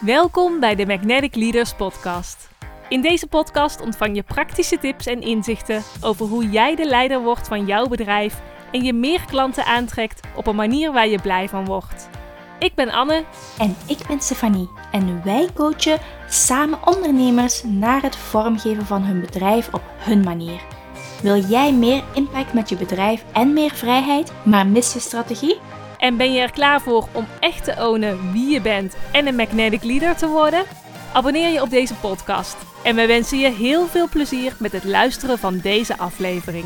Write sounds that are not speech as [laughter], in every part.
Welkom bij de Magnetic Leaders Podcast. In deze podcast ontvang je praktische tips en inzichten over hoe jij de leider wordt van jouw bedrijf en je meer klanten aantrekt op een manier waar je blij van wordt. Ik ben Anne. En ik ben Stefanie. En wij coachen samen ondernemers naar het vormgeven van hun bedrijf op hun manier. Wil jij meer impact met je bedrijf en meer vrijheid, maar mis je strategie? En ben je er klaar voor om echt te ownen wie je bent en een magnetic leader te worden? Abonneer je op deze podcast. En we wensen je heel veel plezier met het luisteren van deze aflevering.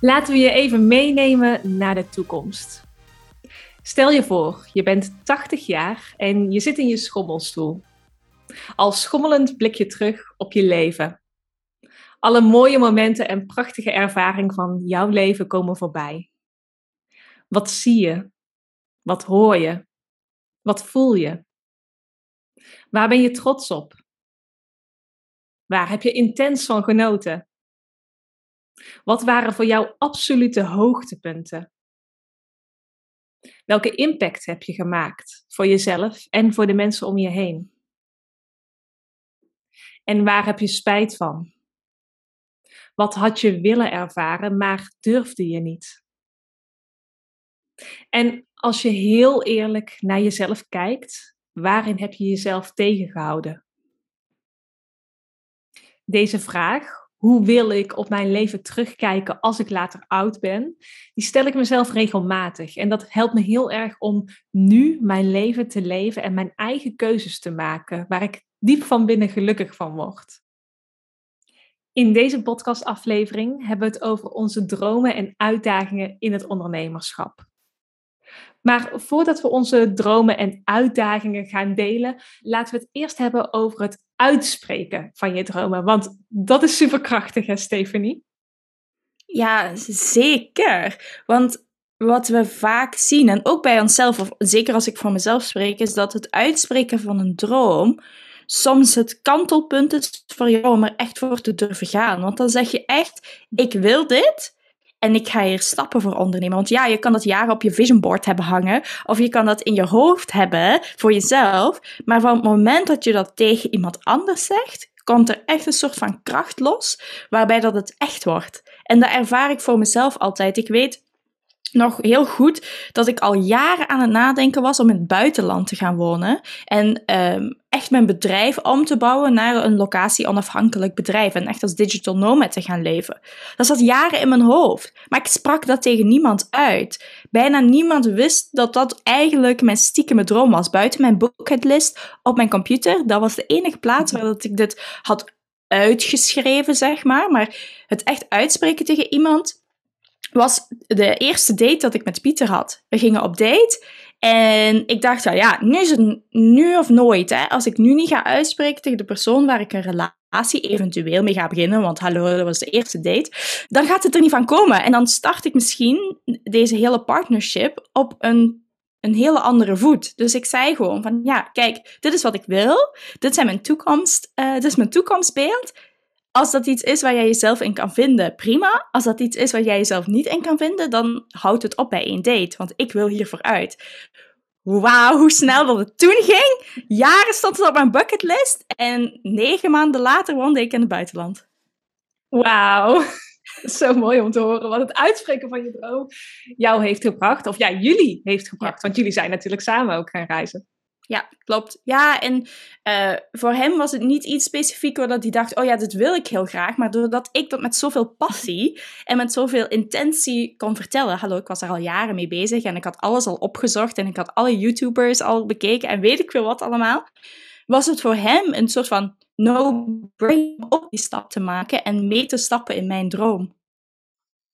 Laten we je even meenemen naar de toekomst. Stel je voor, je bent 80 jaar en je zit in je schommelstoel. Al schommelend blik je terug op je leven. Alle mooie momenten en prachtige ervaringen van jouw leven komen voorbij. Wat zie je? Wat hoor je? Wat voel je? Waar ben je trots op? Waar heb je intens van genoten? Wat waren voor jou absolute hoogtepunten? Welke impact heb je gemaakt voor jezelf en voor de mensen om je heen? En waar heb je spijt van? Wat had je willen ervaren, maar durfde je niet? En als je heel eerlijk naar jezelf kijkt, waarin heb je jezelf tegengehouden? Deze vraag, hoe wil ik op mijn leven terugkijken als ik later oud ben, die stel ik mezelf regelmatig. En dat helpt me heel erg om nu mijn leven te leven en mijn eigen keuzes te maken, waar ik diep van binnen gelukkig van word. In deze podcastaflevering hebben we het over onze dromen en uitdagingen in het ondernemerschap. Maar voordat we onze dromen en uitdagingen gaan delen, laten we het eerst hebben over het uitspreken van je dromen. Want dat is superkrachtig, hè, Stephanie? Ja, zeker. Want wat we vaak zien, en ook bij onszelf, of zeker als ik voor mezelf spreek, is dat het uitspreken van een droom soms het kantelpunt is voor jou om er echt voor te durven gaan. Want dan zeg je echt, ik wil dit en ik ga hier stappen voor ondernemen. Want ja, je kan dat jaren op je vision board hebben hangen, of je kan dat in je hoofd hebben voor jezelf. Maar van het moment dat je dat tegen iemand anders zegt, komt er echt een soort van kracht los, waarbij dat het echt wordt. En dat ervaar ik voor mezelf altijd. Ik weet nog heel goed dat ik al jaren aan het nadenken was om in het buitenland te gaan wonen. En um, echt mijn bedrijf om te bouwen naar een locatie-onafhankelijk bedrijf. En echt als digital nomad te gaan leven. Dat zat jaren in mijn hoofd. Maar ik sprak dat tegen niemand uit. Bijna niemand wist dat dat eigenlijk mijn stiekeme droom was. Buiten mijn bucketlist op mijn computer. Dat was de enige plaats waar dat ik dit had uitgeschreven, zeg maar. Maar het echt uitspreken tegen iemand was de eerste date dat ik met Pieter had. We gingen op date en ik dacht, ja, nu is het nu of nooit. Hè? Als ik nu niet ga uitspreken tegen de persoon waar ik een relatie eventueel mee ga beginnen, want hallo, dat was de eerste date, dan gaat het er niet van komen. En dan start ik misschien deze hele partnership op een, een hele andere voet. Dus ik zei gewoon van, ja, kijk, dit is wat ik wil. Dit, zijn mijn toekomst, uh, dit is mijn toekomstbeeld als dat iets is waar jij jezelf in kan vinden, prima. Als dat iets is waar jij jezelf niet in kan vinden, dan houdt het op bij één date. Want ik wil hier vooruit. Wauw, hoe snel dat het toen ging. Jaren stond het op mijn bucketlist. En negen maanden later woonde ik in het buitenland. Wauw. [laughs] Zo mooi om te horen wat het uitspreken van je droom jou heeft gebracht. Of ja, jullie heeft gebracht. Want jullie zijn natuurlijk samen ook gaan reizen. Ja, klopt. Ja, en uh, voor hem was het niet iets specifiek doordat hij dacht, oh ja, dit wil ik heel graag. Maar doordat ik dat met zoveel passie [laughs] en met zoveel intentie kon vertellen. Hallo, ik was er al jaren mee bezig en ik had alles al opgezocht en ik had alle YouTubers al bekeken en weet ik veel wat allemaal. Was het voor hem een soort van no-brain om die stap te maken en mee te stappen in mijn droom.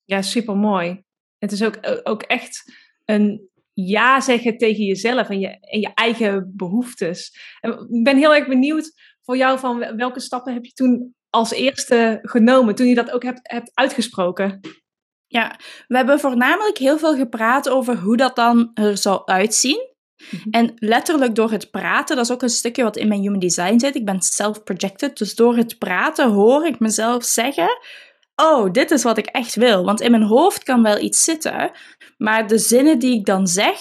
Ja, super mooi. Het is ook, ook echt een ja zeggen tegen jezelf en je, en je eigen behoeftes. ik ben heel erg benieuwd voor jou van welke stappen heb je toen als eerste genomen, toen je dat ook hebt, hebt uitgesproken? Ja, we hebben voornamelijk heel veel gepraat over hoe dat dan er zou uitzien. Mhm. En letterlijk door het praten, dat is ook een stukje wat in mijn human design zit. Ik ben self-projected, dus door het praten hoor ik mezelf zeggen: oh, dit is wat ik echt wil. Want in mijn hoofd kan wel iets zitten, maar de zinnen die ik dan zeg,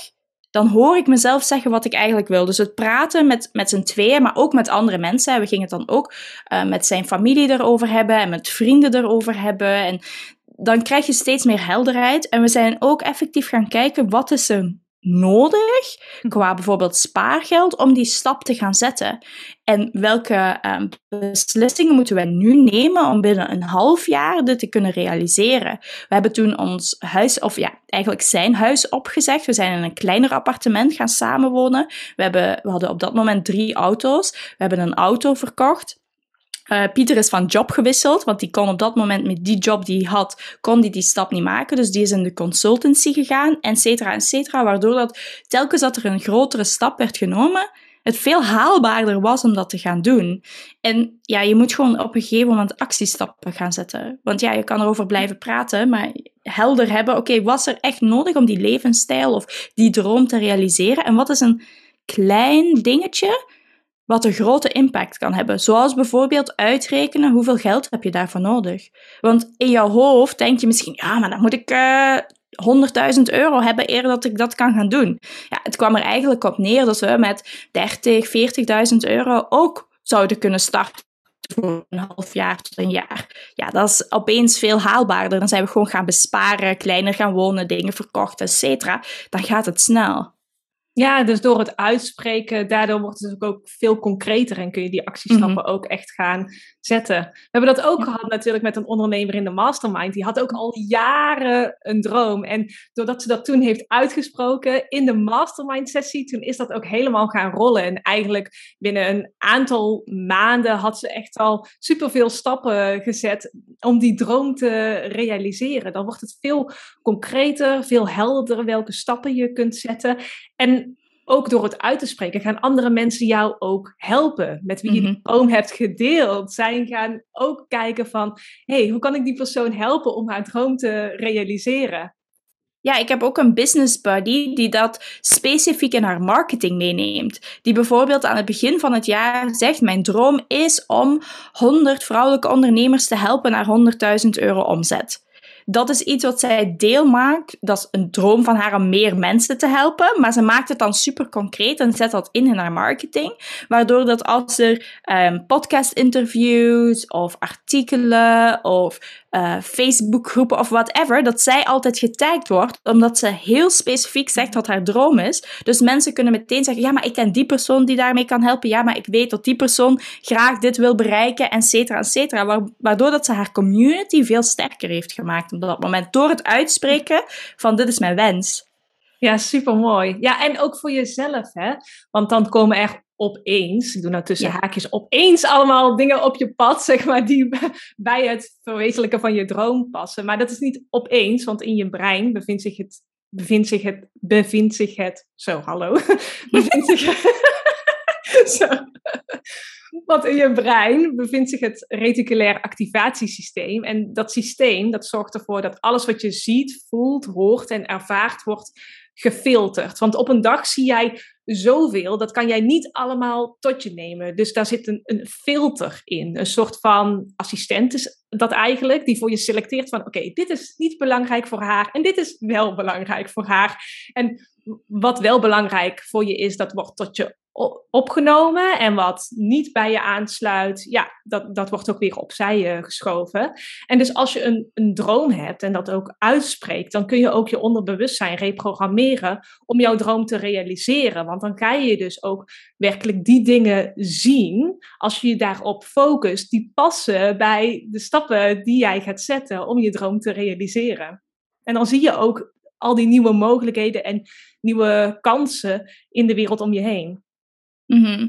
dan hoor ik mezelf zeggen wat ik eigenlijk wil. Dus het praten met, met z'n tweeën, maar ook met andere mensen. We gingen het dan ook uh, met zijn familie erover hebben en met vrienden erover hebben. En dan krijg je steeds meer helderheid. En we zijn ook effectief gaan kijken, wat is er nodig qua bijvoorbeeld spaargeld om die stap te gaan zetten? En welke um, beslissingen moeten we nu nemen om binnen een half jaar dit te kunnen realiseren? We hebben toen ons huis, of ja, eigenlijk zijn huis opgezegd. We zijn in een kleiner appartement gaan samenwonen. We, hebben, we hadden op dat moment drie auto's. We hebben een auto verkocht. Uh, Pieter is van job gewisseld, want die kon op dat moment met die job die hij had, kon die die stap niet maken. Dus die is in de consultancy gegaan, et cetera, et cetera. Waardoor dat telkens dat er een grotere stap werd genomen, het veel haalbaarder was om dat te gaan doen. En ja, je moet gewoon op een gegeven moment actiestappen gaan zetten. Want ja, je kan erover blijven praten, maar helder hebben, oké, was er echt nodig om die levensstijl of die droom te realiseren? En wat is een klein dingetje wat een grote impact kan hebben. Zoals bijvoorbeeld uitrekenen hoeveel geld heb je daarvoor nodig. Want in jouw hoofd denk je misschien, ja, maar dan moet ik uh, eh, 100.000 euro hebben eer dat ik dat kan gaan doen. Ja, het kwam er eigenlijk op neer dat we met 30, 40.000 euro ook zouden kunnen starten voor een half jaar tot een jaar. Ja, dat is opeens veel haalbaarder. Dan zijn we gewoon gaan besparen, kleiner gaan wonen, dingen verkocht, et cetera. Dan gaat het snel. Ja, dus door het uitspreken, daardoor wordt het ook veel concreter en kun je die actiestappen mhm. ook echt gaan zetten. We hebben dat ook gehad natuurlijk met een ondernemer in de mastermind. Die had ook al jaren een droom. En doordat ze dat toen heeft uitgesproken in de mastermind sessie, toen is dat ook helemaal gaan rollen. En eigenlijk binnen een aantal maanden had ze echt al superveel stappen gezet om die droom te realiseren. Dan wordt het veel concreter, veel helderder welke stappen je kunt zetten. En ook door het uit te spreken, gaan andere mensen jou ook helpen. Met wie je die mhm. droom hebt gedeeld. Zij gaan ook kijken van, hey, hoe kan ik die persoon helpen om haar droom te realiseren? Ja, ik heb ook een business buddy die dat specifiek in haar marketing meeneemt. Die bijvoorbeeld aan het begin van het jaar zegt: Mijn droom is om 100 vrouwelijke ondernemers te helpen naar 100.000 euro omzet dat is iets wat zij deel maakt. Dat is een droom van haar om meer mensen te helpen. Maar ze maakt het dan super concreet en zet dat in in haar marketing. Waardoor dat als er um, podcast-interviews of artikelen of uh, Facebookgroepen of whatever, dat zij altijd getagd wordt, omdat ze heel specifiek zegt wat haar droom is. Dus mensen kunnen meteen zeggen, ja, maar ik ken die persoon die daarmee kan helpen. Ja, maar ik weet dat die persoon graag dit wil bereiken, et cetera, et cetera. Waardoor dat ze haar community veel sterker heeft gemaakt op dat moment. Door het uitspreken van dit is mijn wens. Ja, super mooi. Ja, en ook voor jezelf, hè? Want dan komen er opeens, ik doe nou tussen haakjes, opeens allemaal dingen op je pad, zeg maar, die [laughs] bij het verwezenlijken van je droom passen. Maar dat is niet opeens, want in je brein bevindt zich het, bevindt zich het, bevindt zich het, zo, hallo, [laughs] bevindt zich [laughs] zo. Want in je brein bevindt zich het reticulair activatiesysteem. En dat systeem dat zorgt ervoor dat alles wat je ziet, voelt, hoort en ervaart wordt gefilterd. Want op een dag zie jij zoveel, dat kan jij niet allemaal tot je nemen. Dus daar zit een, een filter in, een soort van assistent is dat eigenlijk, die voor je selecteert van oké, dit is niet belangrijk voor haar en dit is wel belangrijk voor haar. En wat wel belangrijk voor je is, dat wordt tot je opgenomen en wat niet bij je aansluit, ja, dat, dat wordt ook weer opzij uh, geschoven. En dus als je een, een droom hebt en dat ook uitspreekt, dan kun je ook je onderbewustzijn reprogrammeren om jouw droom te realiseren. Want dan ga je dus ook werkelijk die dingen zien, als je je daarop focust, die passen bij de stappen die jij gaat zetten om je droom te realiseren. En dan zie je ook al die nieuwe mogelijkheden en nieuwe kansen in de wereld om je heen. Mhm.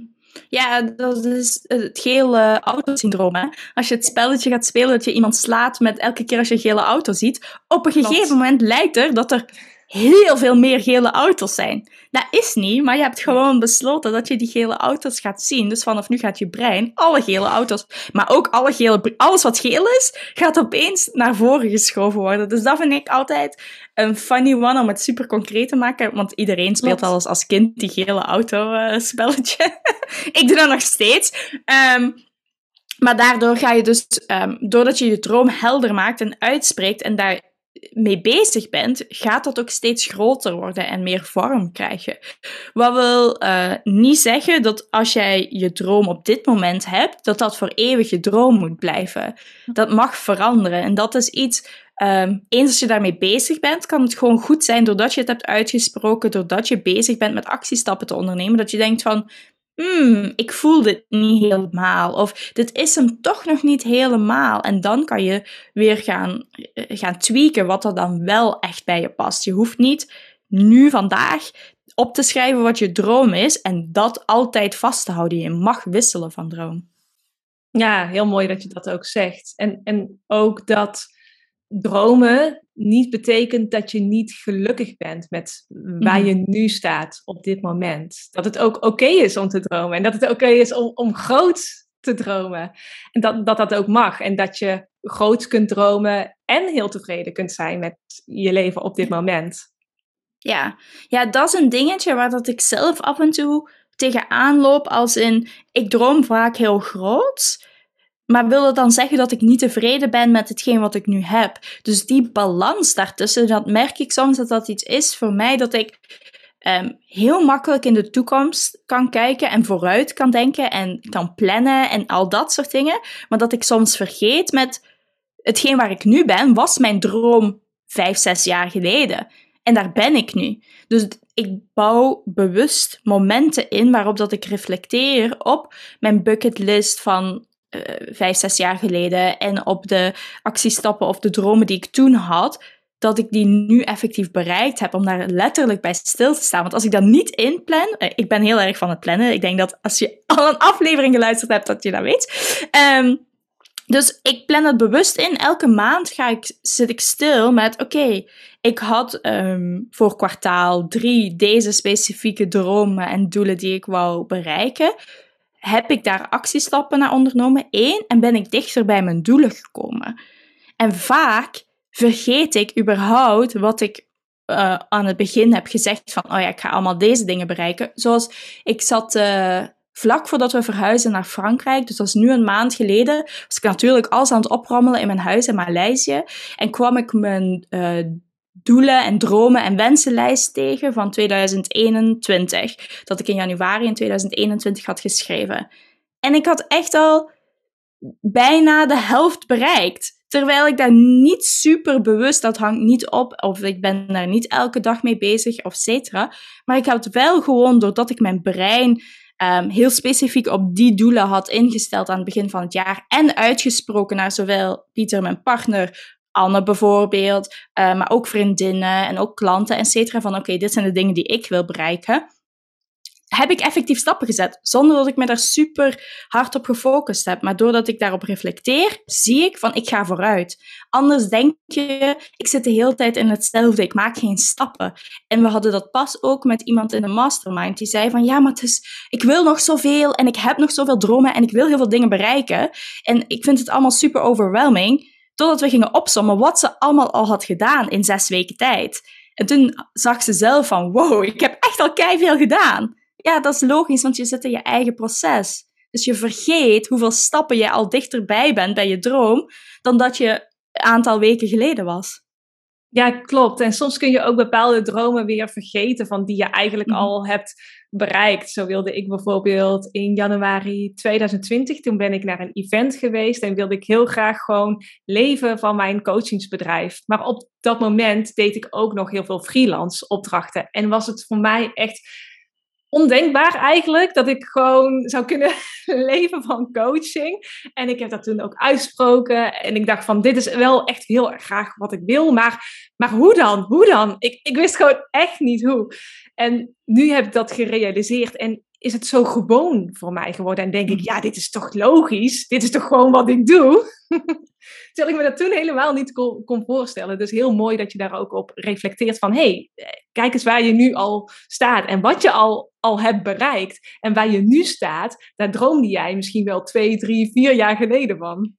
Ja, dat is het gele auto-syndroom. Als je het spelletje gaat spelen dat je iemand slaat met elke keer als je een gele auto ziet, op een gegeven moment lijkt er dat er heel veel meer gele auto's zijn. Dat is niet, maar je hebt gewoon besloten dat je die gele auto's gaat zien. Dus vanaf nu gaat je brein alle gele auto's, maar ook alle gele, alles wat geel is, gaat opeens naar voren geschoven worden. Dus dat vind ik altijd een funny one om het super concreet te maken. Want iedereen speelt al eens als kind die gele auto uh, spelletje. [laughs] ik doe dat nog steeds. Um, Maar daardoor ga je dus, um, doordat je je droom helder maakt en uitspreekt en daar mee bezig bent, gaat dat ook steeds groter worden en meer vorm krijgen. Wat wil uh, niet zeggen dat als jij je droom op dit moment hebt, dat dat voor eeuwig je droom moet blijven. Dat mag veranderen. En dat is iets, um, eens als je daarmee bezig bent, kan het gewoon goed zijn doordat je het hebt uitgesproken, doordat je bezig bent met actiestappen te ondernemen, dat je denkt van, hmm, ik voel dit niet helemaal. Of dit is hem toch nog niet helemaal. En dan kan je weer gaan, eh, gaan tweaken wat er dan wel echt bij je past. Je hoeft niet nu vandaag op te schrijven wat je droom is en dat altijd vast te houden. Je mag wisselen van droom. Ja, heel mooi dat je dat ook zegt. En, en ook dat dromen niet betekent dat je niet gelukkig bent met waar mhm. je nu staat op dit moment. Dat het ook oké is om te dromen en dat het oké is om, om groot te dromen. En dat, dat dat ook mag en dat je groot kunt dromen en heel tevreden kunt zijn met je leven op dit moment. Ja, ja dat is een dingetje waar dat ik zelf af en toe tegenaan loop als in, ik droom vaak heel groot, maar wil dat dan zeggen dat ik niet tevreden ben met hetgeen wat ik nu heb? Dus die balans daartussen, dat merk ik soms dat dat iets is voor mij dat ik um, heel makkelijk in de toekomst kan kijken en vooruit kan denken en kan plannen en al dat soort dingen. Maar dat ik soms vergeet met hetgeen waar ik nu ben, was mijn droom vijf, zes jaar geleden. En daar ben ik nu. Dus ik bouw bewust momenten in waarop dat ik reflecteer op mijn bucketlist van uh, vijf, zes jaar geleden en op de actiestappen of de dromen die ik toen had, dat ik die nu effectief bereikt heb, om daar letterlijk bij stil te staan. Want als ik dat niet inplan, uh, ik ben heel erg van het plannen. Ik denk dat als je [laughs] al een aflevering geluisterd hebt, dat je dat weet. Um, dus ik plan het bewust in. Elke maand ga ik, zit ik stil met: oké, ik had um, voor kwartaal drie deze specifieke dromen en doelen die ik wou bereiken heb ik daar actiestappen naar ondernomen? Eén, en ben ik dichter bij mijn doelen gekomen? En vaak vergeet ik überhaupt wat ik uh, aan het begin heb gezegd van, oh ja, ik ga allemaal deze dingen bereiken. Zoals, ik zat uh, vlak voordat we verhuizen naar Frankrijk, dus dat is nu een maand geleden, was ik natuurlijk alles aan het oprammelen in mijn huis in Maleisië. En kwam ik mijn uh, doelen en dromen en wensenlijst tegen van 2021. Dat ik in januari in 2021 had geschreven. En ik had echt al bijna de helft bereikt. Terwijl ik daar niet super bewust, dat hangt niet op, of ik ben daar niet elke dag mee bezig, of cetera. Maar ik had wel gewoon, doordat ik mijn brein um, heel specifiek op die doelen had ingesteld aan het begin van het jaar en uitgesproken naar zowel Pieter, mijn partner, Anne bijvoorbeeld, uh, maar ook vriendinnen en ook klanten, et cetera. Van oké, dit zijn de dingen die ik wil bereiken. Heb ik effectief stappen gezet, zonder dat ik me daar super hard op gefocust heb. Maar doordat ik daarop reflecteer, zie ik van ik ga vooruit. Anders denk je, ik zit de hele tijd in hetzelfde, ik maak geen stappen. En we hadden dat pas ook met iemand in de mastermind, die zei van ja, maar het is, ik wil nog zoveel en ik heb nog zoveel dromen en ik wil heel veel dingen bereiken. En ik vind het allemaal super overwhelming. Totdat we gingen opsommen wat ze allemaal al had gedaan in zes weken tijd. En toen zag ze zelf van, wow, ik heb echt al veel gedaan. Ja, dat is logisch, want je zit in je eigen proces. Dus je vergeet hoeveel stappen je al dichterbij bent bij je droom dan dat je een aantal weken geleden was. Ja, klopt. En soms kun je ook bepaalde dromen weer vergeten van die je eigenlijk mhm. al hebt bereikt. Zo wilde ik bijvoorbeeld in januari 2020, toen ben ik naar een event geweest en wilde ik heel graag gewoon leven van mijn coachingsbedrijf. Maar op dat moment deed ik ook nog heel veel freelance opdrachten en was het voor mij echt ondenkbaar eigenlijk dat ik gewoon zou kunnen [laughs] leven van coaching. En ik heb dat toen ook uitgesproken. En ik dacht van, dit is wel echt heel erg graag wat ik wil. Maar, maar hoe dan? Hoe dan? Ik, ik wist gewoon echt niet hoe. En nu heb ik dat gerealiseerd. En is het zo gewoon voor mij geworden. En denk ik, ja, dit is toch logisch? Dit is toch gewoon wat ik doe? [laughs] Terwijl ik me dat toen helemaal niet kon, kon, voorstellen. Dus heel mooi dat je daar ook op reflecteert van... hé, hey, kijk eens waar je nu al staat en wat je al, al hebt bereikt. En waar je nu staat, daar droomde jij misschien wel twee, drie, vier jaar geleden van.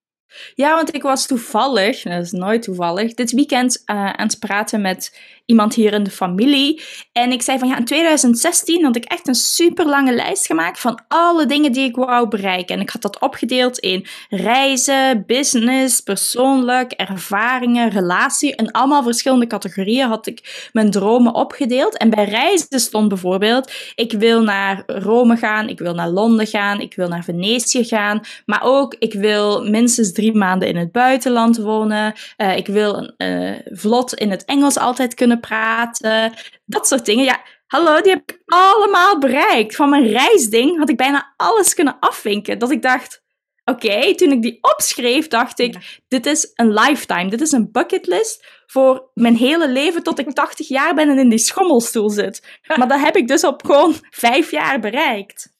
Ja, want ik was toevallig, dat is nooit toevallig, dit weekend uh, aan het praten met iemand hier in de familie. En ik zei van ja, in 2016 had ik echt een super lange lijst gemaakt van alle dingen die ik wou bereiken. En ik had dat opgedeeld in reizen, business, persoonlijk, ervaringen, relatie. En allemaal verschillende categorieën had ik mijn dromen opgedeeld. En bij reizen stond bijvoorbeeld: ik wil naar Rome gaan, ik wil naar Londen gaan, ik wil naar Venetië gaan. Maar ook ik wil minstens drie maanden in het buitenland wonen. Uh, ik wil uh, vlot in het Engels altijd kunnen praten. Dat soort dingen. Ja, hallo, die heb ik allemaal bereikt. Van mijn reisding had ik bijna alles kunnen afvinken. Dat ik dacht, oké, toen ik die opschreef, dacht ik, dit is een lifetime. Dit is een bucketlist voor mijn hele leven tot ik 80 jaar ben en in die schommelstoel zit. [laughs] Maar dat heb ik dus op gewoon vijf jaar bereikt.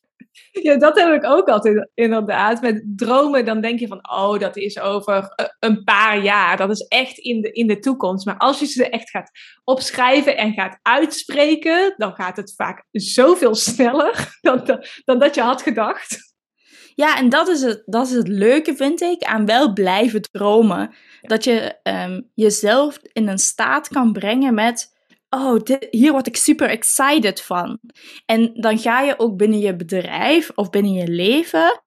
[laughs] Ja, dat heb ik ook altijd inderdaad. Met dromen, dan denk je van, oh, dat is over eh, een paar jaar. Dat is echt in de, in de toekomst. Maar als je ze echt gaat opschrijven en gaat uitspreken, dan gaat het vaak zoveel sneller [laughs] dan, dan dat je had gedacht. Ja, en dat is, het, dat is het leuke, vind ik, aan wel blijven dromen. Dat je um, jezelf in een staat kan brengen met oh, hier word ik super excited van. En dan ga je ook binnen je bedrijf of binnen je leven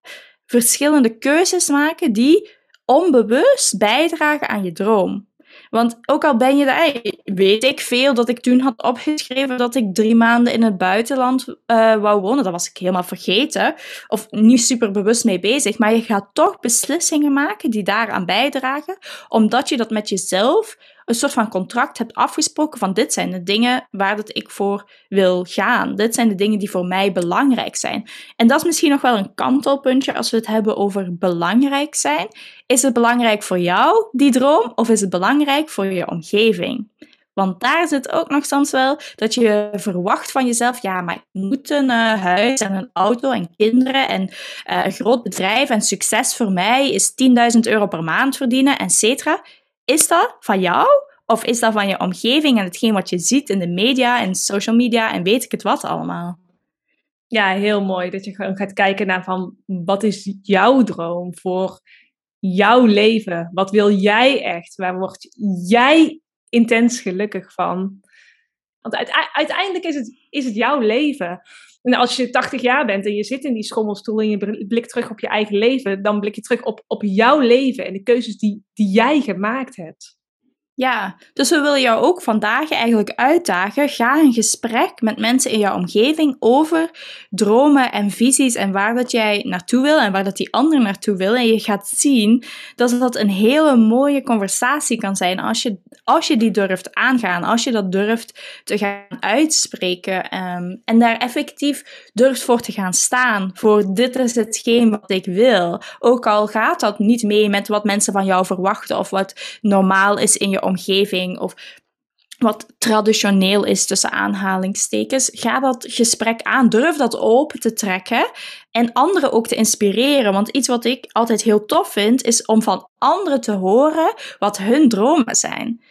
verschillende keuzes maken die onbewust bijdragen aan je droom. Want ook al ben je daar, weet ik veel dat ik toen had opgeschreven dat ik drie maanden in het buitenland uh, wou wonen. Dat was ik helemaal vergeten. Of niet super bewust mee bezig. Maar je gaat toch beslissingen maken die daaraan bijdragen. Omdat je dat met jezelf een soort van contract hebt afgesproken van dit zijn de dingen waar dat ik voor wil gaan. Dit zijn de dingen die voor mij belangrijk zijn. En dat is misschien nog wel een kantelpuntje als we het hebben over belangrijk zijn. Is het belangrijk voor jou, die droom, of is het belangrijk voor je omgeving? Want daar zit ook nog soms wel dat je verwacht van jezelf, ja, maar ik moet een uh, huis en een auto en kinderen en uh, een groot bedrijf en succes voor mij is 10.000 euro per maand verdienen, et cetera. Is dat van jou? Of is dat van je omgeving en hetgeen wat je ziet in de media en social media en weet ik het wat allemaal? Ja, heel mooi dat je gewoon gaat kijken naar van wat is jouw droom voor jouw leven? Wat wil jij echt? Waar word jij intens gelukkig van? Want uiteindelijk is het, is het jouw leven. En als je 80 jaar bent en je zit in die schommelstoel en je blikt terug op je eigen leven, dan blik je terug op, op jouw leven en de keuzes die, die jij gemaakt hebt. Ja, dus we willen jou ook vandaag eigenlijk uitdagen. Ga een gesprek met mensen in jouw omgeving over dromen en visies en waar dat jij naartoe wil en waar dat die ander naartoe wil. En je gaat zien dat dat een hele mooie conversatie kan zijn als je, als je die durft aangaan, als je dat durft te gaan uitspreken um, en daar effectief durft voor te gaan staan. Voor dit is hetgeen wat ik wil. Ook al gaat dat niet mee met wat mensen van jou verwachten of wat normaal is in je omgeving of wat traditioneel is tussen aanhalingstekens, ga dat gesprek aan. Durf dat open te trekken en anderen ook te inspireren. Want iets wat ik altijd heel tof vind, is om van anderen te horen wat hun dromen zijn.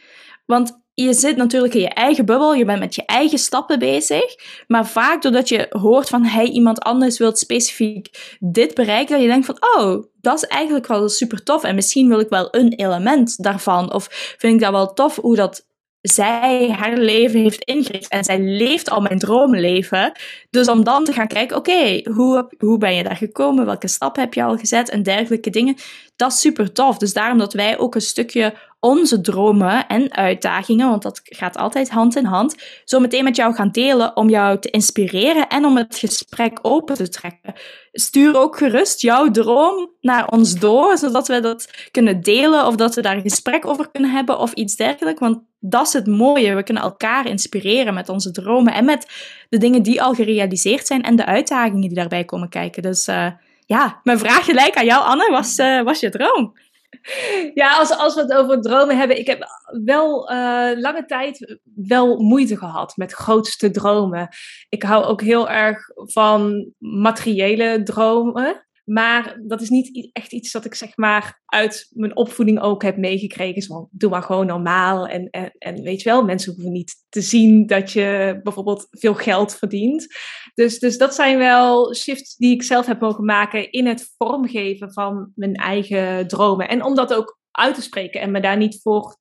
Want je zit natuurlijk in je eigen bubbel, je bent met je eigen stappen bezig. Maar vaak doordat je hoort van hey, iemand anders wil specifiek dit bereiken, dat je denkt van oh, dat is eigenlijk wel super tof. En misschien wil ik wel een element daarvan. Of vind ik dat wel tof hoe dat zij haar leven heeft ingericht en zij leeft al mijn droomleven. Dus om dan te gaan kijken, oké, hoe, hoe ben je daar gekomen? Welke stap heb je al gezet? En dergelijke dingen. Dat is super tof. Dus daarom dat wij ook een stukje onze dromen en uitdagingen, want dat gaat altijd hand in hand, zo meteen met jou gaan delen om jou te inspireren en om het gesprek open te trekken. Stuur ook gerust jouw droom naar ons door, zodat we dat kunnen delen of dat we daar een gesprek over kunnen hebben of iets dergelijks. Want dat is het mooie. We kunnen elkaar inspireren met onze dromen en met de dingen die al gerealiseerd zijn en de uitdagingen die daarbij komen kijken. Dus uh, ja, mijn vraag gelijk aan jou, Anne, was, uh, was je droom? [laughs] Ja, als, als we het over dromen hebben. Ik heb wel uh, lange tijd wel moeite gehad met grootste dromen. Ik hou ook heel erg van materiële dromen. Maar dat is niet echt iets dat ik zeg maar uit mijn opvoeding ook heb meegekregen. Zo, doe maar gewoon normaal. En, en, en weet je wel, mensen hoeven niet te zien dat je bijvoorbeeld veel geld verdient. Dus, dus dat zijn wel shifts die ik zelf heb mogen maken in het vormgeven van mijn eigen dromen. En om dat ook uit te spreken en me daar niet voor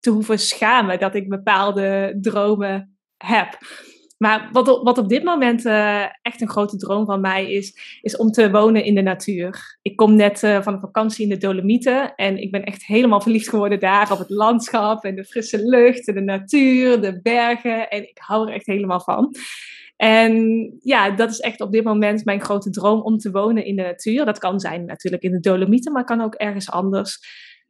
te hoeven schamen dat ik bepaalde dromen heb. Maar wat op, wat op dit moment uh, echt een grote droom van mij is, is om te wonen in de natuur. Ik kom net uh, van een vakantie in de Dolomieten en ik ben echt helemaal verliefd geworden daar op het landschap en de frisse lucht en de natuur, de bergen. En ik hou er echt helemaal van. En ja, dat is echt op dit moment mijn grote droom om te wonen in de natuur. Dat kan zijn natuurlijk in de Dolomieten, maar kan ook ergens anders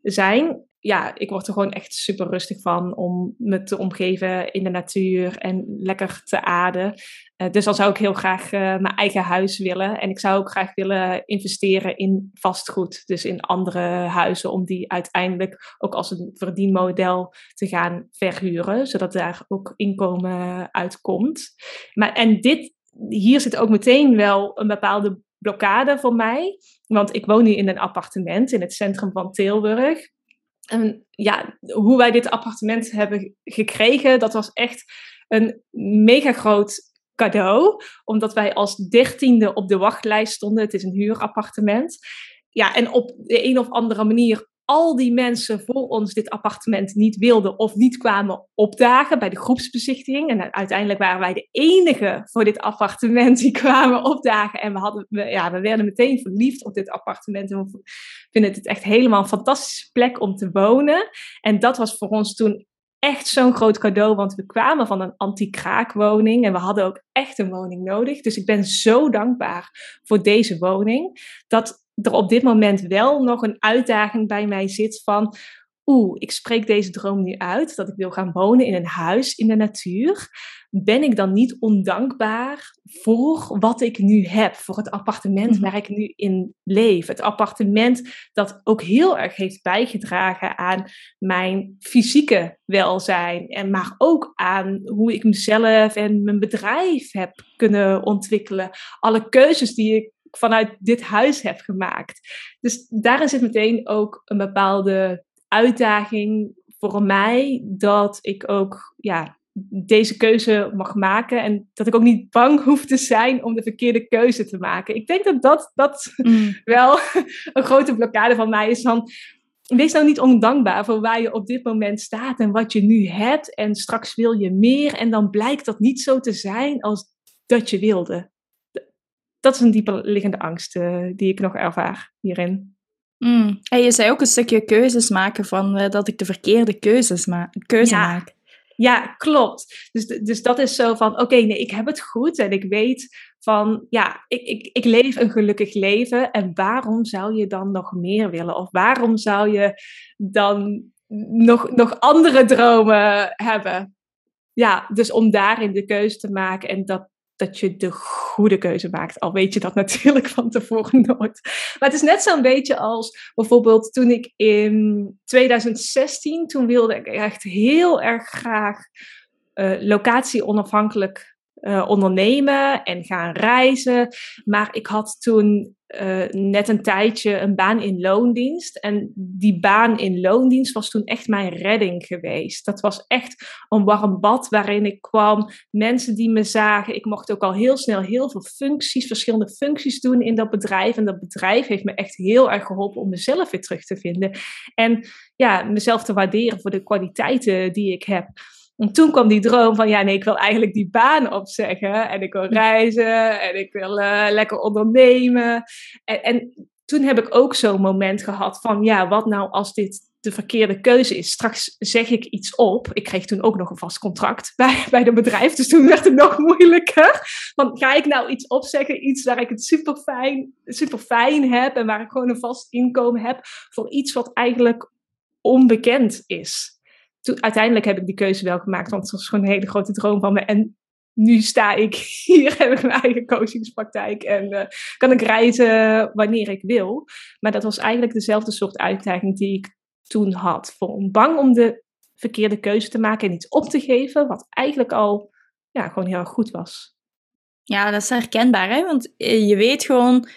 zijn ja, ik word er gewoon echt super rustig van om me te omgeven in de natuur en lekker te ademen. Uh, dus dan zou ik heel graag uh, mijn eigen huis willen. En ik zou ook graag willen investeren in vastgoed. Dus in andere huizen, om die uiteindelijk ook als een verdienmodel te gaan verhuren. Zodat daar ook inkomen uitkomt. Maar, en dit, hier zit ook meteen wel een bepaalde blokkade voor mij. Want ik woon nu in een appartement in het centrum van Tilburg. En ja, hoe wij dit appartement hebben gekregen, dat was echt een mega groot cadeau. Omdat wij als dertiende op de wachtlijst stonden. Het is een huurappartement. Ja, en op de een of andere manier al die mensen voor ons dit appartement niet wilden of niet kwamen opdagen bij de groepsbezichtiging. En uiteindelijk waren wij de enige voor dit appartement die kwamen opdagen. En we, hadden, we, ja, we werden meteen verliefd op dit appartement. En we vinden het echt helemaal een fantastische plek om te wonen. En dat was voor ons toen echt zo'n groot cadeau, want we kwamen van een anti-kraakwoning en we hadden ook echt een woning nodig. Dus ik ben zo dankbaar voor deze woning. Dat er op dit moment wel nog een uitdaging bij mij zit van, oeh, ik spreek deze droom nu uit, dat ik wil gaan wonen in een huis in de natuur. Ben ik dan niet ondankbaar voor wat ik nu heb, voor het appartement mhm. waar ik nu in leef? Het appartement dat ook heel erg heeft bijgedragen aan mijn fysieke welzijn, en maar ook aan hoe ik mezelf en mijn bedrijf heb kunnen ontwikkelen. Alle keuzes die ik vanuit dit huis heb gemaakt. Dus daarin zit meteen ook een bepaalde uitdaging voor mij dat ik ook ja, deze keuze mag maken en dat ik ook niet bang hoef te zijn om de verkeerde keuze te maken. Ik denk dat dat, dat mm. [laughs] wel een grote blokkade van mij is van wees nou niet ondankbaar voor waar je op dit moment staat en wat je nu hebt en straks wil je meer en dan blijkt dat niet zo te zijn als dat je wilde dat is een dieper liggende angst uh, die ik nog ervaar hierin. Mm. En je zei ook een stukje keuzes maken van uh, dat ik de verkeerde keuzes ma keuze ja. maak. Ja, klopt. Dus, dus dat is zo van, oké, nee, ik heb het goed en ik weet van, ja, ik, ik, ik leef een gelukkig leven en waarom zou je dan nog meer willen? Of waarom zou je dan nog, nog andere dromen hebben? Ja, dus om daarin de keuze te maken en dat, dat je de goede keuze maakt. Al weet je dat [laughs] natuurlijk van tevoren nooit. Maar het is net zo'n beetje als bijvoorbeeld toen ik in 2016, toen wilde ik echt heel erg graag uh, locatie onafhankelijk uh, ondernemen en gaan reizen. Maar ik had toen uh, net een tijdje een baan in loondienst. En die baan in loondienst was toen echt mijn redding geweest. Dat was echt een warm bad waarin ik kwam. Mensen die me zagen. Ik mocht ook al heel snel heel veel functies, verschillende functies doen in dat bedrijf. En dat bedrijf heeft me echt heel erg geholpen om mezelf weer terug te vinden. En ja, mezelf te waarderen voor de kwaliteiten die ik heb. En toen kwam die droom van, ja nee, ik wil eigenlijk die baan opzeggen. En ik wil reizen en ik wil uh, lekker ondernemen. En, en, toen heb ik ook zo'n moment gehad van, ja, wat nou als dit de verkeerde keuze is? Straks zeg ik iets op. Ik kreeg toen ook nog een vast contract [laughs] bij, bij de bedrijf. Dus toen werd het nog moeilijker. Want ga ik nou iets opzeggen, iets waar ik het super fijn, super fijn heb en waar ik gewoon een vast inkomen heb, voor iets wat eigenlijk onbekend is? Uiteindelijk heb ik die keuze wel gemaakt, want het was gewoon een hele grote droom van me. En nu sta ik [laughs] hier, heb ik mijn eigen coachingspraktijk en uh, kan ik reizen wanneer ik wil. Maar dat was eigenlijk dezelfde soort uitdaging die ik toen had. Voor bang om de verkeerde keuze te maken en iets op te geven, wat eigenlijk al ja, gewoon heel goed was. Ja, dat is herkenbaar, hè? want eh, je weet gewoon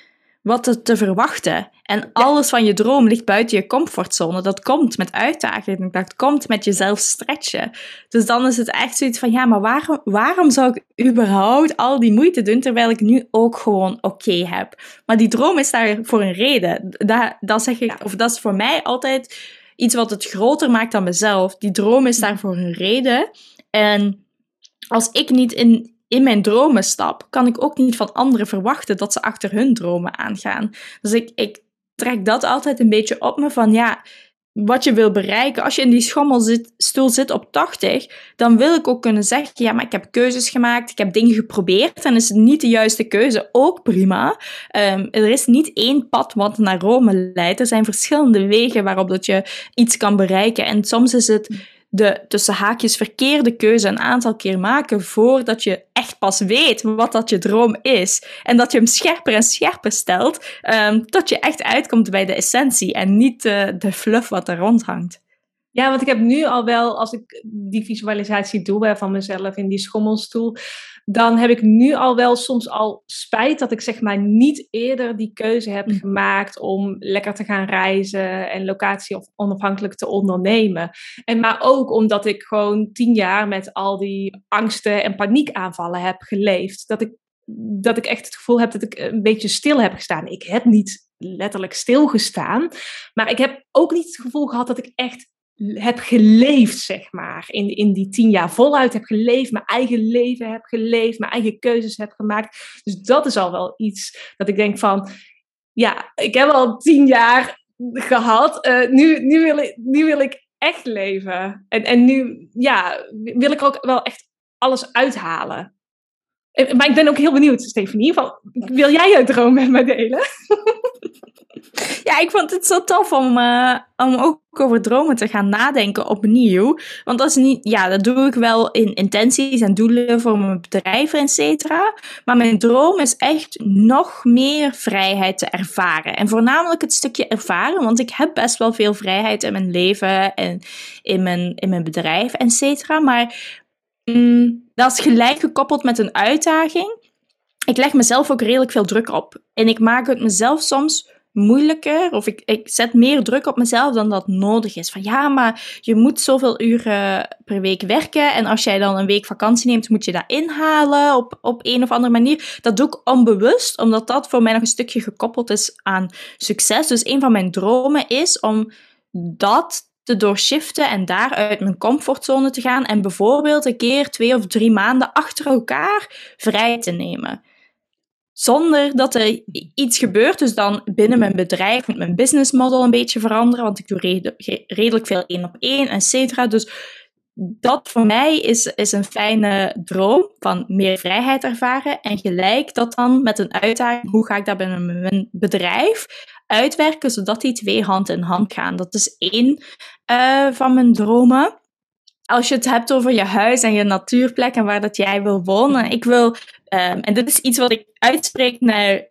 wat te, te verwachten. En alles van je droom ligt buiten je comfortzone. Dat komt met uitdaging, dat komt met jezelf stretchen. Dus dan is het echt zoiets van, ja, maar waarom, waarom zou ik überhaupt al die moeite doen, terwijl ik nu ook gewoon oké heb? Maar die droom is daar voor een reden. Dat, dat zeg ik, of dat is voor mij altijd iets wat het groter maakt dan mezelf. Die droom is daar voor een reden. En als ik niet in, in mijn dromen stap, kan ik ook niet van anderen verwachten dat ze achter hun dromen aangaan. Dus ik, ik trek dat altijd een beetje op me van ja, wat je wil bereiken. Als je in die schommelstoel zit op 80, dan wil ik ook kunnen zeggen: ja, maar ik heb keuzes gemaakt, ik heb dingen geprobeerd en is het niet de juiste keuze ook prima. Um, er is niet één pad wat naar Rome leidt. Er zijn verschillende wegen waarop dat je iets kan bereiken. En soms is het de tussen haakjes verkeerde keuze een aantal keer maken voordat je echt pas weet wat dat je droom is. En dat je hem scherper en scherper stelt, um, tot je echt uitkomt bij de essentie en niet uh, de fluff wat er rondhangt. Ja, want ik heb nu al wel, als ik die visualisatie doe van mezelf in die schommelstoel, dan heb ik nu al wel soms al spijt dat ik zeg maar niet eerder die keuze heb mm. gemaakt om lekker te gaan reizen en locatie of onafhankelijk te ondernemen. En maar ook omdat ik gewoon tien jaar met al die angsten en paniekaanvallen heb geleefd. Dat ik, dat ik echt het gevoel heb dat ik een beetje stil heb gestaan. Ik heb niet letterlijk stilgestaan, maar ik heb ook niet het gevoel gehad dat ik echt heb geleefd, zeg maar. In, in die tien jaar voluit heb geleefd, mijn eigen leven heb geleefd, mijn eigen keuzes heb gemaakt. Dus dat is al wel iets dat ik denk van, ja, ik heb al tien jaar gehad. Uh, nu, nu, wil ik, nu wil ik echt leven. En, en nu, ja, wil ik ook wel echt alles uithalen. Maar ik ben ook heel benieuwd, Stefanie. Wil jij je droom met me delen? [laughs] Ja, ik vond het zo tof om, uh, om ook over dromen te gaan nadenken opnieuw. Want dat is niet, ja, dat doe ik wel in intenties en doelen voor mijn bedrijf, et cetera. Maar mijn droom is echt nog meer vrijheid te ervaren. En voornamelijk het stukje ervaren, want ik heb best wel veel vrijheid in mijn leven en in mijn, in mijn bedrijf, et cetera. Maar mm, dat is gelijk gekoppeld met een uitdaging. Ik leg mezelf ook redelijk veel druk op. En ik maak het mezelf soms moeilijker of ik, ik zet meer druk op mezelf dan dat nodig is. Van ja, maar je moet zoveel uren per week werken en als jij dan een week vakantie neemt, moet je dat inhalen op, op een of andere manier. Dat doe ik onbewust, omdat dat voor mij nog een stukje gekoppeld is aan succes. Dus een van mijn dromen is om dat te doorshiften en daaruit mijn comfortzone te gaan en bijvoorbeeld een keer twee of drie maanden achter elkaar vrij te nemen zonder dat er iets gebeurt. Dus dan binnen mijn bedrijf moet mijn business model een beetje veranderen, want ik doe redelijk veel één op één, et cetera. Dus dat voor mij is, is een fijne droom van meer vrijheid ervaren. En gelijk dat dan met een uitdaging, hoe ga ik dat binnen mijn bedrijf uitwerken, zodat die twee hand in hand gaan. Dat is één uh, van mijn dromen als je het hebt over je huis en je natuurplek en waar dat jij wil wonen. Ik wil, um, en dit is iets wat ik uitspreek naar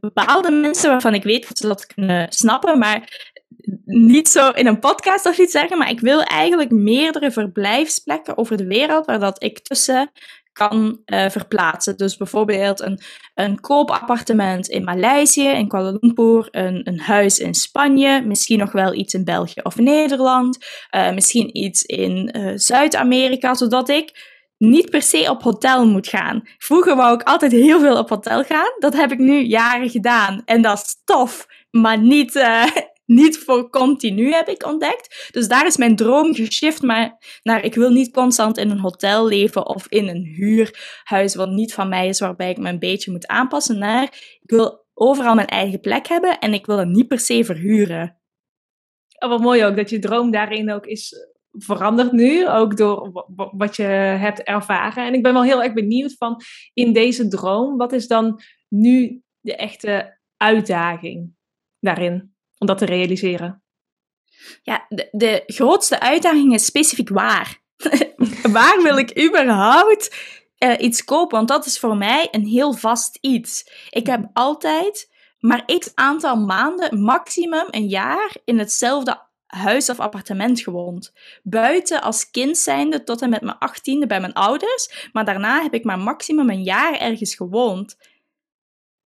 bepaalde mensen waarvan ik weet dat ze dat kunnen snappen, maar niet zo in een podcast of iets zeggen, maar ik wil eigenlijk meerdere verblijfsplekken over de wereld waar dat ik tussen kan uh, verplaatsen. Dus bijvoorbeeld een, een koopappartement in Maleisië, in Kuala Lumpur, een, een huis in Spanje, misschien nog wel iets in België of Nederland, uh, misschien iets in uh, Zuid-Amerika, zodat ik niet per se op hotel moet gaan. Vroeger wou ik altijd heel veel op hotel gaan. Dat heb ik nu jaren gedaan. En dat is tof, maar niet, [laughs] niet voor continu, heb ik ontdekt. Dus daar is mijn droom geshift maar naar ik wil niet constant in een hotel leven of in een huurhuis wat niet van mij is, waarbij ik me een beetje moet aanpassen naar ik wil overal mijn eigen plek hebben en ik wil het niet per se verhuren. Oh, wat mooi ook dat je droom daarin ook is veranderd nu, ook door wat je hebt ervaren. En ik ben wel heel erg benieuwd van in deze droom, wat is dan nu de echte uitdaging daarin? om dat te realiseren? Ja, de, de grootste uitdaging is specifiek waar. [laughs] waar wil ik überhaupt uh, iets kopen? Want dat is voor mij een heel vast iets. Ik heb altijd maar x aantal maanden, maximum een jaar, in hetzelfde huis of appartement gewoond. Buiten als kind zijnde tot en met mijn achttiende bij mijn ouders, maar daarna heb ik maar maximum een jaar ergens gewoond.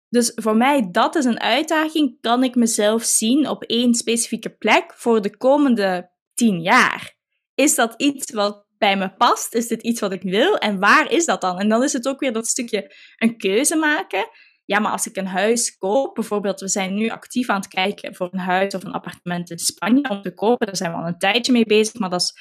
Dus voor mij, dat is een uitdaging. Kan ik mezelf zien op één specifieke plek voor de komende tien jaar? Is dat iets wat bij me past? Is dit iets wat ik wil? En waar is dat dan? En dan is het ook weer dat stukje een keuze maken. Ja, maar als ik een huis koop, bijvoorbeeld, we zijn nu actief aan het kijken voor een huis of een appartement in Spanje om te kopen. Daar zijn we al een tijdje mee bezig, maar dat is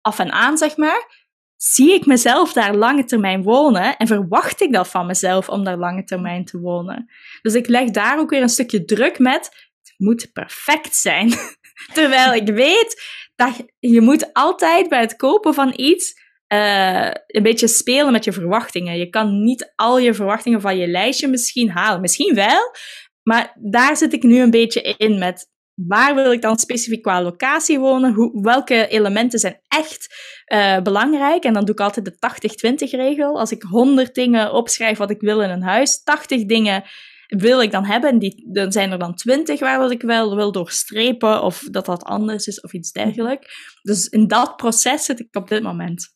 af en aan, zeg maar. Zie ik mezelf daar lange termijn wonen en verwacht ik dat van mezelf om daar lange termijn te wonen? Dus ik leg daar ook weer een stukje druk met. Het moet perfect zijn. [laughs] Terwijl ik weet dat je moet altijd bij het kopen van iets uh, een beetje spelen met je verwachtingen. Je kan niet al je verwachtingen van je lijstje misschien halen. Misschien wel, maar daar zit ik nu een beetje in met waar wil ik dan specifiek qua locatie wonen? Hoe, welke elementen zijn echt uh, belangrijk? En dan doe ik altijd de 80-20 regel. Als ik 100 dingen opschrijf wat ik wil in een huis, 80 dingen wil ik dan hebben. Die, dan zijn er dan 20 waar ik wel wil doorstrepen of dat dat anders is of iets dergelijks. Dus in dat proces zit ik op dit moment.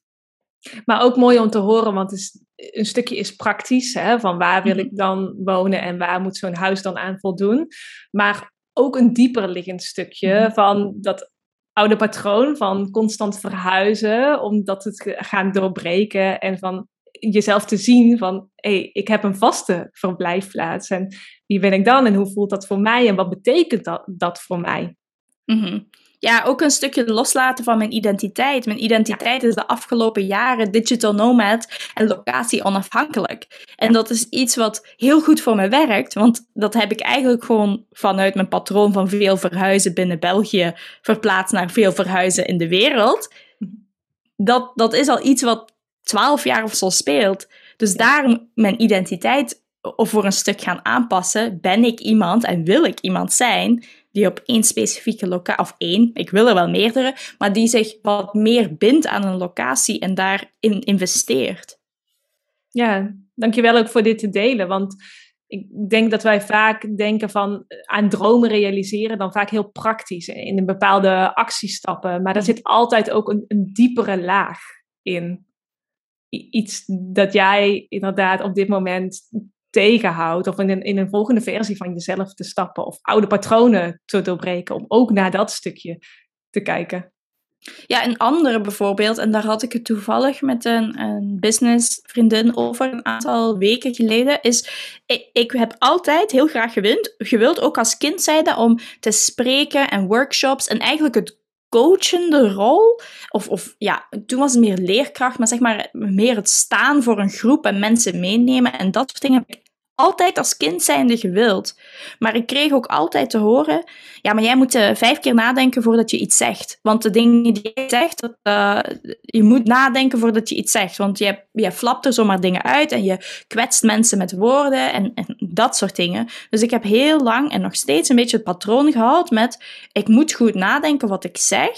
Maar ook mooi om te horen, want is, een stukje is praktisch, hè, van waar wil mhm. ik dan wonen en waar moet zo'n huis dan aan voldoen. Maar ook een dieper liggend stukje mhm. van dat oude patroon van constant verhuizen, omdat het gaan doorbreken en van jezelf te zien van, hé, hey, ik heb een vaste verblijfplaats en wie ben ik dan en hoe voelt dat voor mij en wat betekent dat, dat voor mij? Mm ja, ook een stukje loslaten van mijn identiteit. Mijn identiteit is de afgelopen jaren digital nomad en locatie onafhankelijk. En dat is iets wat heel goed voor me werkt, want dat heb ik eigenlijk gewoon vanuit mijn patroon van veel verhuizen binnen België verplaatst naar veel verhuizen in de wereld. Dat, dat is al iets wat twaalf jaar of zo speelt. Dus daar mijn identiteit of voor een stuk gaan aanpassen, ben ik iemand en wil ik iemand zijn die op één specifieke locatie, of één, ik wil er wel meerdere, maar die zich wat meer bindt aan een locatie en daarin investeert. Ja, dankjewel ook voor dit te delen, want ik denk dat wij vaak denken van eh, aan dromen realiseren, dan vaak heel praktisch in een bepaalde actiestappen, maar er zit altijd ook een, een diepere laag in. Iets dat jij inderdaad op dit moment tegenhoudt. Of in een, in een volgende versie van jezelf te stappen. Of oude patronen te doorbreken. Om ook naar dat stukje te kijken. Ja, een andere bijvoorbeeld, en daar had ik het toevallig met een, een businessvriendin over een aantal weken geleden, is ik, ik heb altijd heel graag gewild, gewild, ook als kind zijde, om te spreken en workshops en eigenlijk het coachende rol, of, of ja, toen was het meer leerkracht, maar zeg maar meer het staan voor een groep en mensen meenemen en dat soort dingen heb ik altijd als kind zijnde gewild. Maar ik kreeg ook altijd te horen, ja, maar jij moet uh, vijf keer nadenken voordat je iets zegt. Want de dingen die je zegt, dat, uh, je moet nadenken voordat je iets zegt. Want je, je flapt er zomaar dingen uit en je kwetst mensen met woorden en, en dat soort dingen. Dus ik heb heel lang en nog steeds een beetje het patroon gehad met, ik moet goed nadenken wat ik zeg.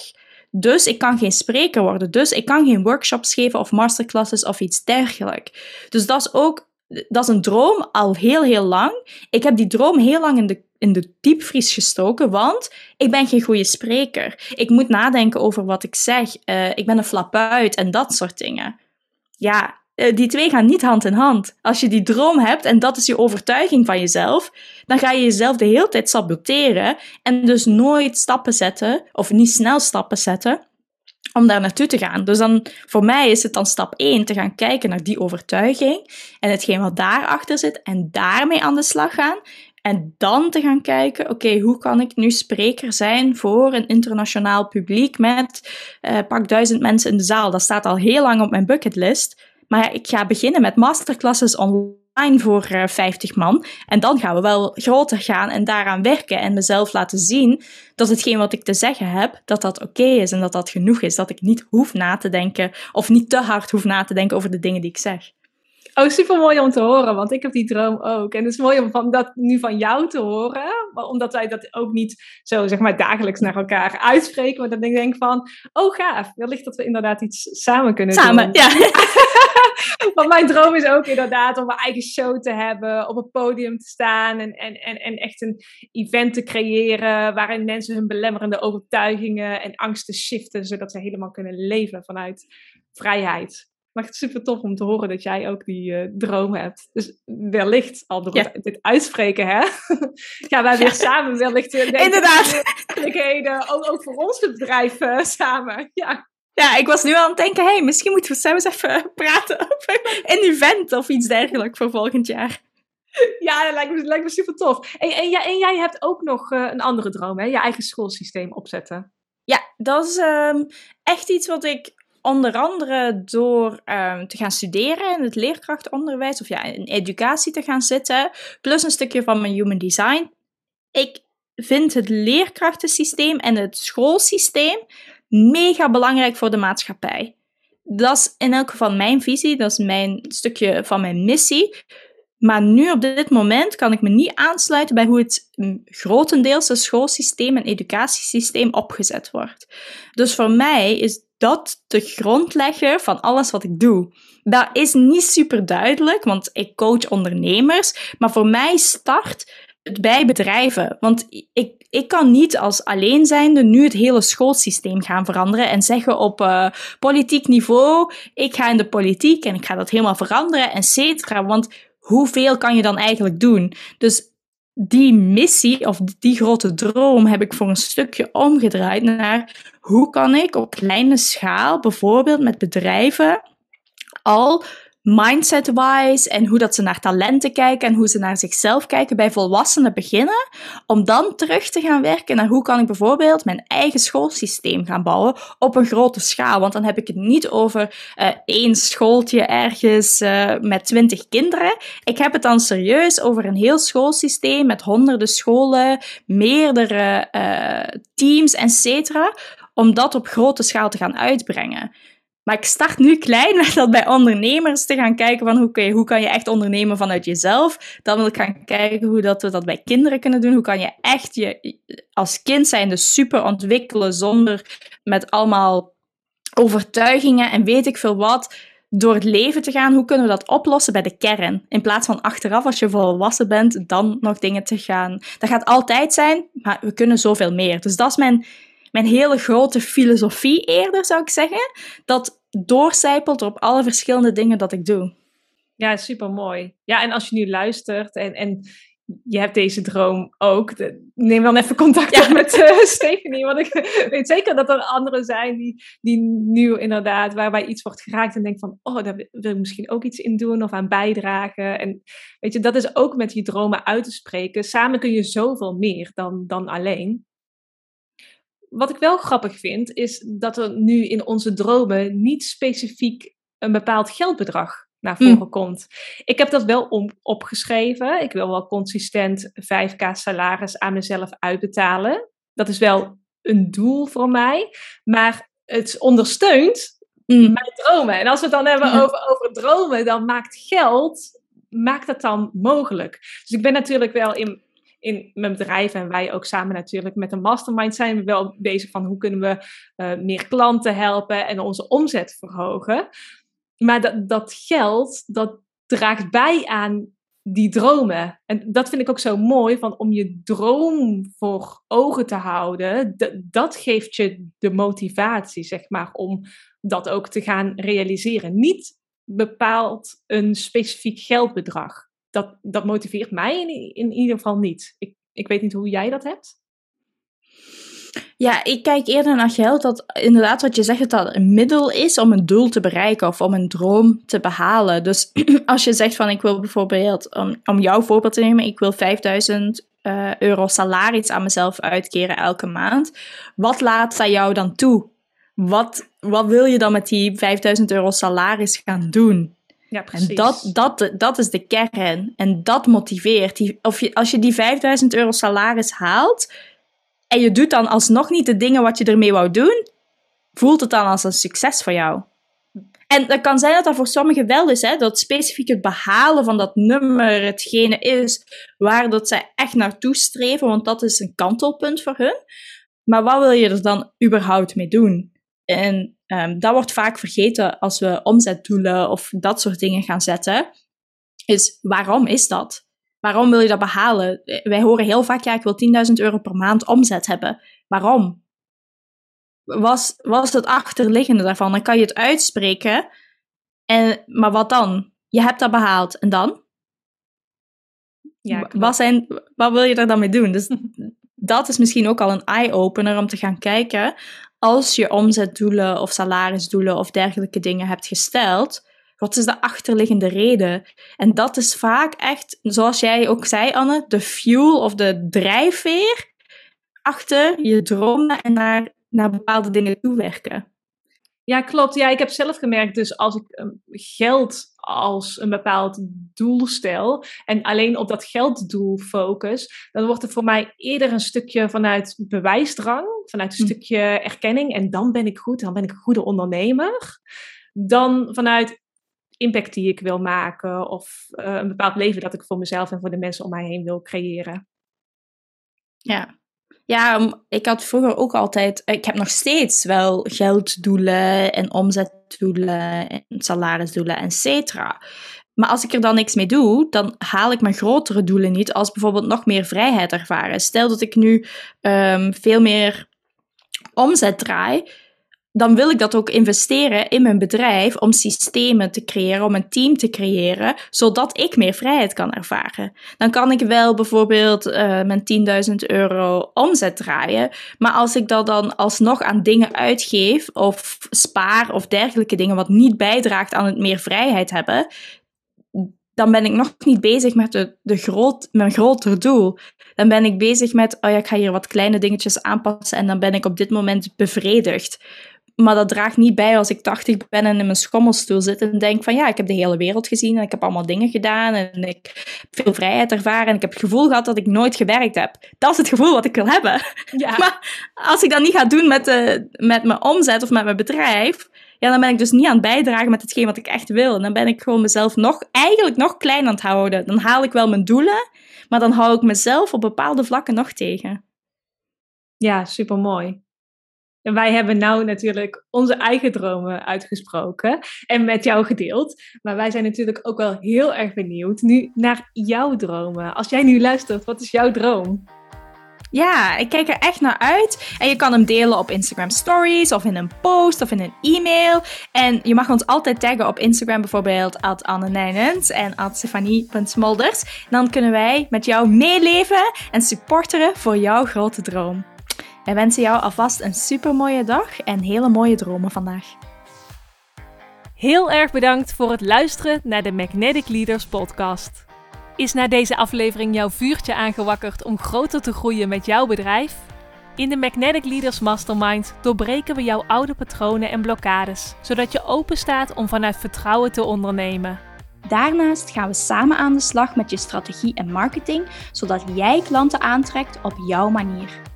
Dus ik kan geen spreker worden. Dus ik kan geen workshops geven of masterclasses of iets dergelijks. Dus dat is ook dat is een droom al heel, heel lang. Ik heb die droom heel lang in de, in de diepvries gestoken, want ik ben geen goede spreker. Ik moet nadenken over wat ik zeg. Uh, ik ben een flapuit en dat soort dingen. Ja, uh, die twee gaan niet hand in hand. Als je die droom hebt en dat is je overtuiging van jezelf, dan ga je jezelf de hele tijd saboteren en dus nooit stappen zetten, of niet snel stappen zetten, om daar naartoe te gaan. Dus dan, voor mij is het dan stap 1 te gaan kijken naar die overtuiging en hetgeen wat daarachter zit en daarmee aan de slag gaan. En dan te gaan kijken, oké, hoe kan ik nu spreker zijn voor een internationaal publiek met uh, pak duizend mensen in de zaal. Dat staat al heel lang op mijn bucketlist. Maar ik ga beginnen met masterclasses online voor 50 eh, man. En dan gaan we wel groter gaan en daaraan werken en mezelf laten zien dat hetgeen wat ik te zeggen heb, dat dat oké is en dat dat genoeg is. Dat ik niet hoef na te denken of niet te hard hoef na te denken over de dingen die ik zeg. Oh, super mooi om te horen, want ik heb die droom ook. En het is mooi om van dat nu van jou te horen, omdat wij dat ook niet zo zeg maar dagelijks naar elkaar uitspreken. Maar dan denk ik van, oh gaaf, wellicht dat we inderdaad iets samen kunnen samen, doen. Samen, ja. [laughs] Want mijn droom is ook inderdaad om een eigen show te hebben, op een podium te staan en, en, en, en echt een event te creëren waarin mensen hun belemmerende overtuigingen en angsten shiften, zodat ze helemaal kunnen leven vanuit vrijheid. Maar het is super tof om te horen dat jij ook die uh, droom hebt. Dus wellicht al door ja. dit uitspreken, hè? [laughs] Gaan wij weer samen wellicht... Uh, Inderdaad. Ook, ook voor ons bedrijf uh, samen, ja. Ja, ik was nu aan het denken, hey, misschien moeten we samen eens even praten over een event of iets dergelijks voor volgend jaar. Ja, dat lijkt me, lijkt me super tof. En, en, en jij hebt ook nog een andere droom, hè? Je eigen schoolsysteem opzetten. Ja, dat is um, echt iets wat ik onder andere door um, te gaan studeren in het leerkrachtonderwijs of ja, in educatie te gaan zitten, plus een stukje van mijn human design. Ik vind het leerkrachtensysteem en het schoolsysteem mega belangrijk voor de maatschappij. Dat is in elk geval mijn visie, dat is mijn stukje van mijn missie. Maar nu op dit moment kan ik me niet aansluiten bij hoe het grotendeels schoolsysteem en educatiesysteem opgezet wordt. Dus voor mij is dat de grondlegger van alles wat ik doe. Dat is niet super duidelijk, want ik coach ondernemers, maar voor mij start het bij bedrijven. Want ik, ik kan niet als alleenzijnde nu het hele schoolsysteem gaan veranderen en zeggen op uh, politiek niveau, ik ga in de politiek en ik ga dat helemaal veranderen, et cetera. Want hoeveel kan je dan eigenlijk doen? Dus die missie of die grote droom heb ik voor een stukje omgedraaid naar hoe kan ik op kleine schaal, bijvoorbeeld met bedrijven, al mindset-wise en hoe dat ze naar talenten kijken en hoe ze naar zichzelf kijken bij volwassenen beginnen, om dan terug te gaan werken naar hoe kan ik bijvoorbeeld mijn eigen schoolsysteem gaan bouwen op een grote schaal. Want dan heb ik het niet over uh, één schooltje ergens uh, met twintig kinderen. Ik heb het dan serieus over een heel schoolsysteem met honderden scholen, meerdere uh, teams, etc. Om dat op grote schaal te gaan uitbrengen. Maar ik start nu klein met dat bij ondernemers te gaan kijken van hoe, kun je, hoe kan je echt ondernemen vanuit jezelf. Dan wil ik gaan kijken hoe dat we dat bij kinderen kunnen doen. Hoe kan je echt je als kind zijnde super ontwikkelen zonder met allemaal overtuigingen en weet ik veel wat door het leven te gaan. Hoe kunnen we dat oplossen bij de kern? In plaats van achteraf, als je volwassen bent, dan nog dingen te gaan. Dat gaat altijd zijn, maar we kunnen zoveel meer. Dus dat is mijn mijn hele grote filosofie eerder, zou ik zeggen, dat doorcijpelt op alle verschillende dingen dat ik doe. Ja, super mooi. Ja, en als je nu luistert en, en je hebt deze droom ook, neem dan even contact op met uh, [laughs] Stephanie. Want ik weet zeker dat er anderen zijn die, die nu inderdaad, waarbij iets wordt geraakt en denkt van, oh, daar wil ik misschien ook iets in doen of aan bijdragen. En weet je, dat is ook met je dromen uit te spreken. Samen kun je zoveel meer dan, dan alleen wat ik wel grappig vind, is dat er nu in onze dromen niet specifiek een bepaald geldbedrag naar voren mm. komt. Ik heb dat wel om, opgeschreven. Ik wil wel consistent 5k salaris aan mezelf uitbetalen. Dat is wel een doel voor mij. Maar het ondersteunt mm. mijn dromen. En als we het dan hebben over, over dromen, dan maakt geld, maakt dat dan mogelijk. Dus ik ben natuurlijk wel in in mijn bedrijf en wij ook samen natuurlijk met een mastermind zijn we wel bezig van hoe kunnen we uh, meer klanten helpen en onze omzet verhogen. Maar dat, dat geld, dat draagt bij aan die dromen. En dat vind ik ook zo mooi, van om je droom voor ogen te houden, dat geeft je de motivatie, zeg maar, om dat ook te gaan realiseren. Niet bepaald een specifiek geldbedrag dat, dat motiveert mij in, in ieder geval niet. Ik, ik weet niet hoe jij dat hebt. Ja, ik kijk eerder naar geld dat inderdaad wat je zegt, dat een middel is om een doel te bereiken of om een droom te behalen. Dus [clears throat] als je zegt van ik wil bijvoorbeeld, om, om jouw voorbeeld te nemen, ik wil 5000 uh, eh, euro salaris aan mezelf uitkeren elke maand. Wat laat dat jou dan toe? Wat, wat wil je dan met die 5000 euro salaris gaan doen? Ja, precies. En dat, dat, dat is de kern. En dat motiveert. Die, of je, als je die 5000 euro salaris haalt en je doet dan alsnog niet de dingen wat je ermee wou doen, voelt het dan als een succes voor jou. En dat kan zijn dat dat voor sommigen wel is, hè, dat specifiek het behalen van dat nummer hetgene is waar dat zij echt naartoe streven, want dat is een kantelpunt voor hun. Maar wat wil je er dan überhaupt mee doen? En um, dat wordt vaak vergeten als we omzetdoelen of dat soort dingen gaan zetten. Is waarom is dat? Waarom wil je dat behalen? Wij horen heel vaak, ja, ik wil 10.000 euro per maand omzet hebben. Waarom? Was, was het achterliggende daarvan? Dan kan je het uitspreken En, maar wat dan? Je hebt dat behaald. En dan? Ja, wat, zijn, wat wil je er dan mee doen? Dus [laughs] dat is misschien ook al een eye-opener om te gaan kijken. Als je omzetdoelen of salarisdoelen of dergelijke dingen hebt gesteld, wat is de achterliggende reden? En dat is vaak echt, zoals jij ook zei, Anne, de fuel of de drijfveer achter je dromen en naar, naar bepaalde dingen toewerken. Ja, klopt. Ja, ik heb zelf gemerkt, dus als ik ehm, geld als een bepaald doel stel en alleen op dat gelddoel focus, dan wordt het voor mij eerder een stukje vanuit bewijsdrang, vanuit een hm. stukje erkenning en dan ben ik goed, dan ben ik een goede ondernemer, dan vanuit impact die ik wil maken of uh, een bepaald leven dat ik voor mezelf en voor de mensen om mij heen wil creëren. Ja, ja, ik had vroeger ook altijd, ik heb nog steeds wel gelddoelen en omzetdoelen en salarisdoelen, et cetera. Maar als ik er dan niks mee doe, dan haal ik mijn grotere doelen niet, als bijvoorbeeld nog meer vrijheid ervaren. Stel dat ik nu um, veel meer omzet draai, dan wil ik dat ook investeren in mijn bedrijf om systemen te creëren, om een team te creëren, zodat ik meer vrijheid kan ervaren. Dan kan ik wel bijvoorbeeld uh, mijn 10.000 euro omzet draaien, maar als ik dat dan alsnog aan dingen uitgeef of spaar of dergelijke dingen wat niet bijdraagt aan het meer vrijheid hebben, dan ben ik nog niet bezig met de, de groot, mijn groter doel. Dan ben ik bezig met, oh ja, ik ga hier wat kleine dingetjes aanpassen en dan ben ik op dit moment bevredigd. Maar dat draagt niet bij als ik 80 ben en in mijn schommelstoel zit en denk van ja, ik heb de hele wereld gezien en ik heb allemaal dingen gedaan en ik heb veel vrijheid ervaren en ik heb het gevoel gehad dat ik nooit gewerkt heb. Dat is het gevoel wat ik wil hebben. Ja. [laughs] Maar als ik dat niet ga doen met, de, met mijn omzet of met mijn bedrijf, ja, dan ben ik dus niet aan het bijdragen met hetgeen wat ik echt wil. En dan ben ik gewoon mezelf nog, eigenlijk nog klein aan het houden. Dan haal ik wel mijn doelen, maar dan hou ik mezelf op bepaalde vlakken nog tegen. Ja, super mooi. En wij hebben nou natuurlijk onze eigen dromen uitgesproken en met jou gedeeld. Maar wij zijn natuurlijk ook wel heel erg benieuwd nu naar jouw dromen. Als jij nu luistert, wat is jouw droom? Ja, ik kijk er echt naar uit. En je kan hem delen op Instagram Stories of in een post of in een e-mail. En je mag ons altijd taggen op Instagram bijvoorbeeld at Anne Nijnens en at Stefanie.smolders. Dan kunnen wij met jou meeleven en supporteren voor jouw grote droom. Wij wensen jou alvast een super mooie dag en hele mooie dromen vandaag. Heel erg bedankt voor het luisteren naar de Magnetic Leaders podcast. Is na deze aflevering jouw vuurtje aangewakkerd om groter te groeien met jouw bedrijf? In de Magnetic Leaders Mastermind doorbreken we jouw oude patronen en blokkades, zodat je open staat om vanuit vertrouwen te ondernemen. Daarnaast gaan we samen aan de slag met je strategie en marketing, zodat jij klanten aantrekt op jouw manier.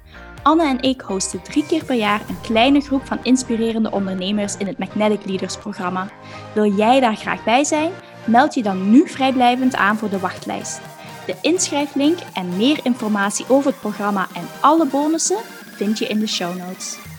Anne en ik hosten drie keer per jaar een kleine groep van inspirerende ondernemers in het Magnetic Leaders programma. Wil jij daar graag bij zijn? Meld je dan nu vrijblijvend aan voor de wachtlijst. De inschrijflink en meer informatie over het programma en alle bonussen vind je in de show notes.